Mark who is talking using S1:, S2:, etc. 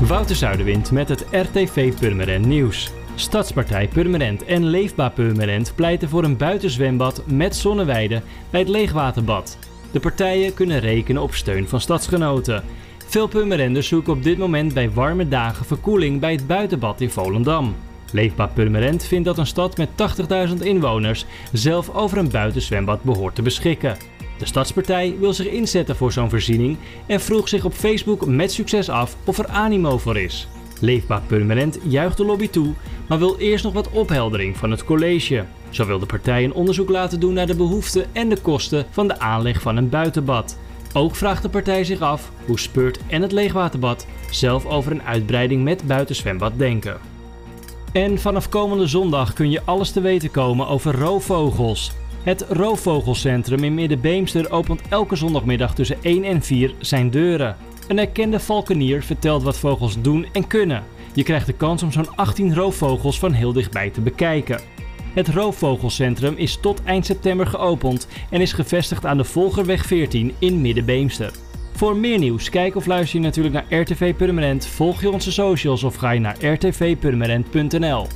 S1: Wouter Zuiderwind met het RTV Purmerend Nieuws. Stadspartij Purmerend en Leefbaar Purmerend pleiten voor een buitenzwembad met zonneweide bij het Leegwaterbad. De partijen kunnen rekenen op steun van stadsgenoten. Veel Purmerenders zoeken op dit moment bij warme dagen verkoeling bij het buitenbad in Volendam. Leefbaar Purmerend vindt dat een stad met 80.000 inwoners zelf over een buitenzwembad behoort te beschikken. De Stadspartij wil zich inzetten voor zo'n voorziening en vroeg zich op Facebook met succes af of er animo voor is. Leefbaar Purmerend juicht de lobby toe, maar wil eerst nog wat opheldering van het college. Zo wil de partij een onderzoek laten doen naar de behoeften en de kosten van de aanleg van een buitenbad. Ook vraagt de partij zich af hoe Speurt en het Leegwaterbad zelf over een uitbreiding met buitenzwembad denken. En vanaf komende zondag kun je alles te weten komen over roofvogels. Het Roofvogelcentrum in Middenbeemster opent elke zondagmiddag tussen 1 en 4 zijn deuren. Een erkende valkenier vertelt wat vogels doen en kunnen. Je krijgt de kans om zo'n 18 roofvogels van heel dichtbij te bekijken. Het Roofvogelcentrum is tot eind september geopend en is gevestigd aan de Volgerweg 14 in Middenbeemster. Voor meer nieuws, kijk of luister je natuurlijk naar RTV Permanent, volg je onze socials of ga je naar rtvpermanent.nl.